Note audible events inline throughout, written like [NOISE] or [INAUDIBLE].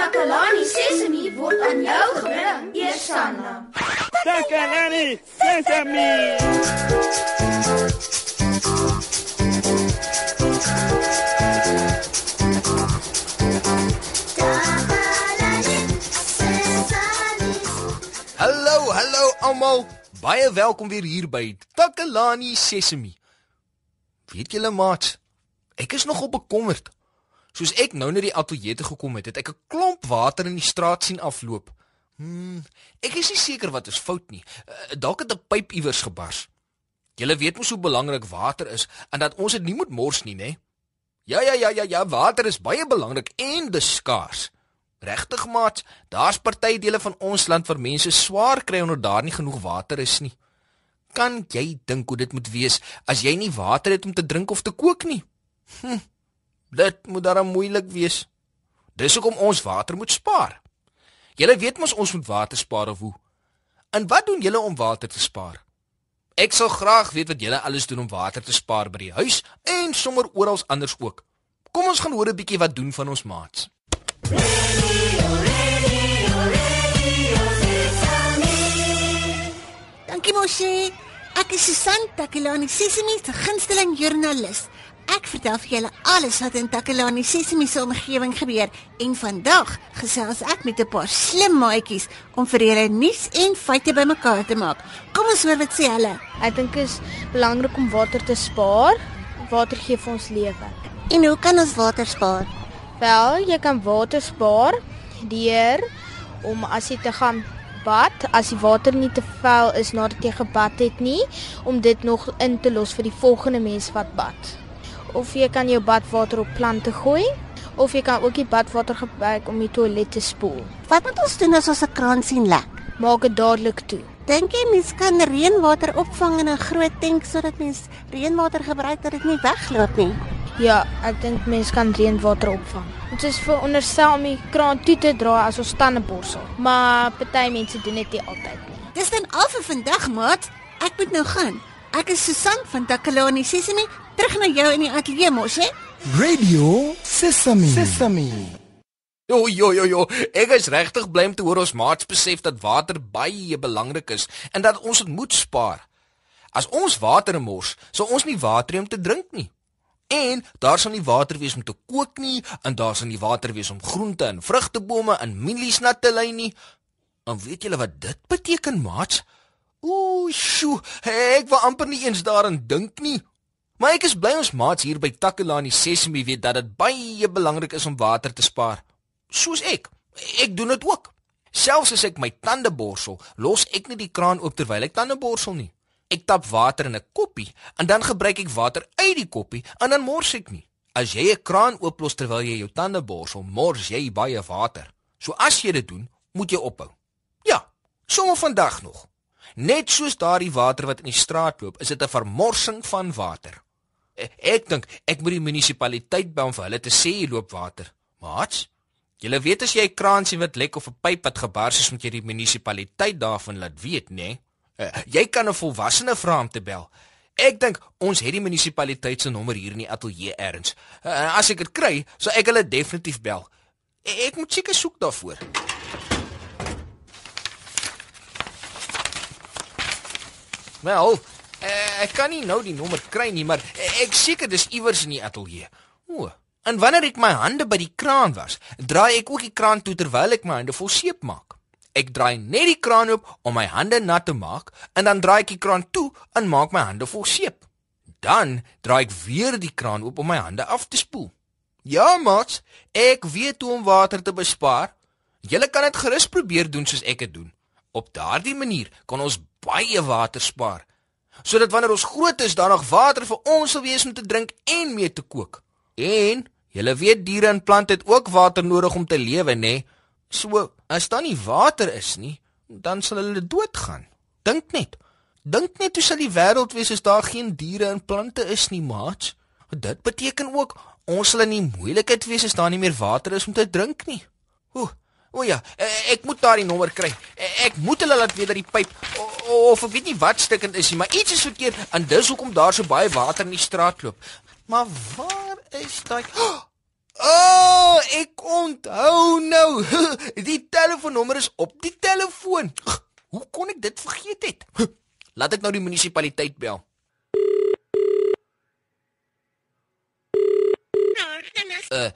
Takalani Sesemi word aan jou gebring, Eersanna. Takalani Sesemi. Hallo, hallo almal. Baie welkom weer hier by Takalani Sesemi. Weet julle maat, ek is nogal bekommerd. Soos ek nou na die ateljee toe gekom het, het ek 'n klomp water in die straat sien afloop. Hmm, ek is nie seker wat is fout nie. Uh, Dalk het 'n pyp iewers gebars. Julle weet mos hoe belangrik water is en dat ons dit nie moet mors nie, né? Ja, ja, ja, ja, ja, water is baie belangrik en dis skaars. Regtig maat, daar's party dele van ons land waar mense swaar kry omdat daar nie genoeg water is nie. Kan jy dink hoe dit moet wees as jy nie water het om te drink of te kook nie? Hm. Dit moet dan moeilik wees. Dis hoekom ons water moet spaar. Julle weet mos ons moet water spaar of hoe? En wat doen julle om water te spaar? Ek sal graag weet wat julle alles doen om water te spaar by die huis en sommer oral anders ook. Kom ons gaan hoor 'n bietjie wat doen van ons maats. Dankie mosie. Ek is Susan Takelani Sesimi se gunsteling joernalis. Ek vertel vir julle alles wat in Takelani Sesimi se omgewing gebeur en vandag gesels ek met 'n paar slim maatjies om vir julle nuus en feite bymekaar te maak. Kom ons hoor wat sê hulle. Ek dink dit is belangrik om water te spaar. Water gee vir ons lewe. En hoe kan ons water spaar? Wel, jy kan water spaar deur om as jy te gaan bad, as die water nie te vuil is nadat jy gebad het nie, om dit nog in te los vir die volgende mens wat bad. Of jy kan jou badwater op plante gooi, of jy kan ook die badwater gebruik om die toilet te spoel. Wat moet ons doen as ons 'n kraan sien lek? Maak dit dadelik toe. Dink jy mens kan reënwater opvang in 'n groot tank sodat mens reënwater gebruik dat dit nie wegloop nie? Ja, ek dink mense kan reënwater opvang. Dit is veronderstel om die kraan toe te draai as ons tande borsel, maar party mense doen dit nie altyd nie. Dis dan al vir vandag, maat. Ek moet nou gaan. Ek is Susan van Takalani Sesimi, terug na jou in die ateljee mos, hè? Radio Sesame. Sesame. Jo jo jo jo, ek is regtig bly om te hoor ons maats besef dat water baie belangrik is en dat ons dit moet spaar. As ons water mors, sal ons nie water hê om te drink nie. En daar sal nie water wees om te kook nie, en daar sal nie water wees om groente en vrugtebome en mielies nat te lei nie. En weet julle wat dit beteken, maats? Ooh, sjoe, ek wou amper nie eens daaraan dink nie. Maar ek is bly ons maats hier by Takelani Sesemi weet dat dit baie belangrik is om water te spaar. Soos ek. Ek doen dit ook. Selfs as ek my tande borsel, los ek nie die kraan oop terwyl ek tande borsel nie. Ek tap water in 'n koppie en dan gebruik ek water uit die koppie en dan mors ek nie. As jy 'n kraan ooplos terwyl jy jou tande borsel, mors jy baie water. So as jy dit doen, moet jy ophou. Ja, sommer vandag nog. Net soos daardie water wat in die straat loop, is dit 'n vermorsing van water. Ek dink ek moet die munisipaliteit bel om vir hulle te sê hier loop water. Maats, julle weet as jy 'n kraan sien wat lek of 'n pyp wat gebars is, moet jy die munisipaliteit daarvan laat weet, né? Nee? Uh, jy kan 'n volwassene vra om te bel. Ek dink ons het die munisipaliteit se nommer hier in die ateljee ergens. Uh, as ek dit kry, sal ek hulle definitief bel. E ek moet seker soek daarvoor. Wel, uh, ek kan nie nou die nommer kry nie, maar ek seker dis iewers in die ateljee. O, en wanneer ek my hande by die kraan was, draai ek ook die kraan toe terwyl ek my hande vol seep maak. Ek draai net die kraan oop om my hande nat te maak en dan draai ek die kraan toe en maak my hande vol seep. Dan draai ek weer die kraan oop om my hande af te spoel. Ja, maat, ek weet hoe om water te bespaar. Julle kan dit gerus probeer doen soos ek dit doen. Op daardie manier kan ons baie water spaar. Sodat wanneer ons groot is, daar nog water vir ons sal wees om te drink en mee te kook. En julle weet diere en plante het ook water nodig om te lewe, nê? So, as daar nie water is nie, dan sal hulle doodgaan. Dink net. Dink net hoe sal die wêreld wees as daar geen diere en plante is nie, maat? Dit beteken ook ons sal in die moeilikheid wees as daar nie meer water is om te drink nie. O, o ja, eh, ek moet daardie nommer kry. Eh, Ek moet hulle laat weet dat die pyp o- of ek weet nie wat stikkend is nie, maar iets is verkeerd en dis hoekom daar so baie water in die straat loop. Maar waar is daai O, [GASPS] oh, ek onthou nou. [LAUGHS] Die telefoonnommer is op die telefoon. [GASPS] Hoe kon ek dit vergeet het? [GASPS] Laat ek nou die munisipaliteit bel. Uh,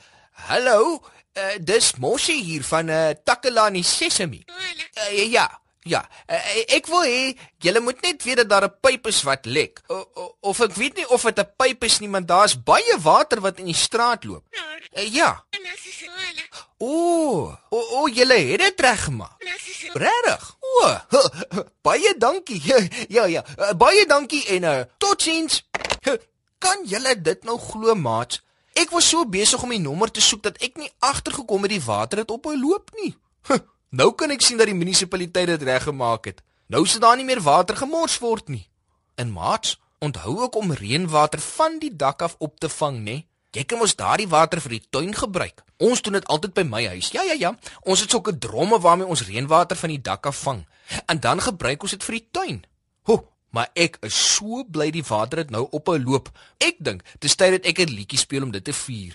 hallo. Uh, dis Moshi hier van uh, Takalani Sesemi. Uh, ja. Ja, uh, ek wil hê julle moet net weet dat daar 'n pyp is wat lek. O, o, of ek weet nie of dit 'n pyp is nie, maar daar's baie water wat in die straat loop. Uh, ja. O, o, o julle het dit reggemaak. Regtig? O, [LAUGHS] baie dankie. [LAUGHS] Ja, ja. Uh, baie dankie en uh, totsiens. [LAUGHS] Kan julle dit nou glo, maat? Ek was so besig om die nommer te soek dat ek nie agtergekom het die water het ophou loop nie. Nou kan ek sien dat die munisipaliteit dit reggemaak het. Nou sit daar nie meer water gemors word nie. In Maart onthou ek om reënwater van die dak af op te vang, né? Jy kan mos daardie water vir die tuin gebruik. Ons doen dit altyd by my huis. Ja, ja, ja. Ons het sulke dromme waarmee ons reënwater van die dak af vang. En dan gebruik ons dit vir die tuin. Ho, maar ek is so bly die water het nou ophou loop. Ek dink dis tyd dat ek 'n liedjie speel om dit te vier.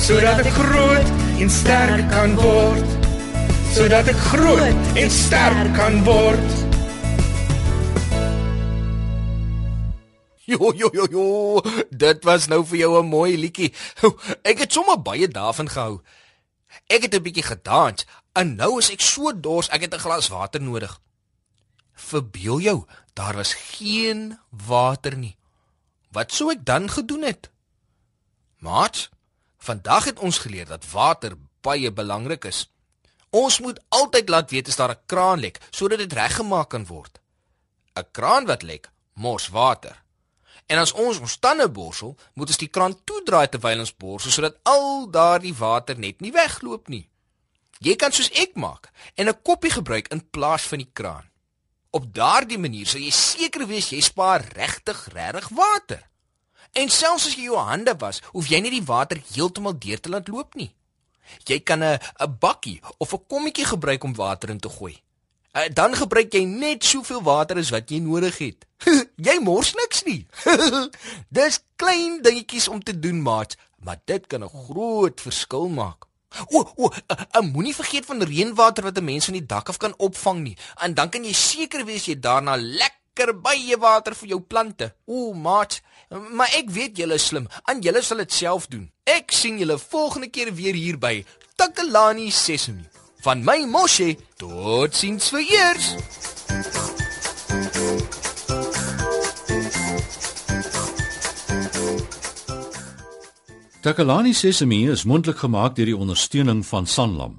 sodat ek groot en sterk kan word. Sodat ek groot en sterk kan word. Jo jo jo jo. Dit was nou vir jou 'n mooi liedjie ek het sommer baie daarvan gehou. Ek het 'n bietjie gedans en nou is ek so dors ek het 'n glas water nodig. Verbeel jou daar was geen water nie. Wat sou ek dan gedoen het? Maat Vandag het ons geleer dat water baie belangrik is. Ons moet altyd laat weet as daar 'n kraan lek sodat dit reggemaak kan word. 'n Kraan wat lek, mors water. En as ons ons tande borsel, moet ons die kraan toedraai terwyl ons borsel sodat al daardie water net nie wegloop nie. Jy kan soos ek maak en 'n koppie gebruik in plaas van die kraan. Op daardie manier sal jy seker wees jy spaar regtig regtig water. En selfs as jy jou hande was, hoef jy nie die water heeltemal deur te laat loop nie. Jy kan 'n 'n bakkie of 'n kommetjie gebruik om water in te gooi. Uh, dan gebruik jy net soveel water as wat jy nodig het. [LAUGHS] jy mors niks nie. [LAUGHS] Dis klein dingetjies om te doen, maat, maar dit kan 'n groot verskil maak. O, o, moenie vergeet van reënwater wat 'n mens van die dak af kan opvang nie. En dan kan jy seker wees jy daarna lekker baie water vir jou plante. O, maat, Maar ek weet julle is slim. Aan julle sal dit self doen. Ek sien julle volgende keer weer hier by Takalani Sesemi. Van my Moshe, totsiens vir eers. Takalani Sesemi is mondelik gemaak deur die ondersteuning van Sanlam.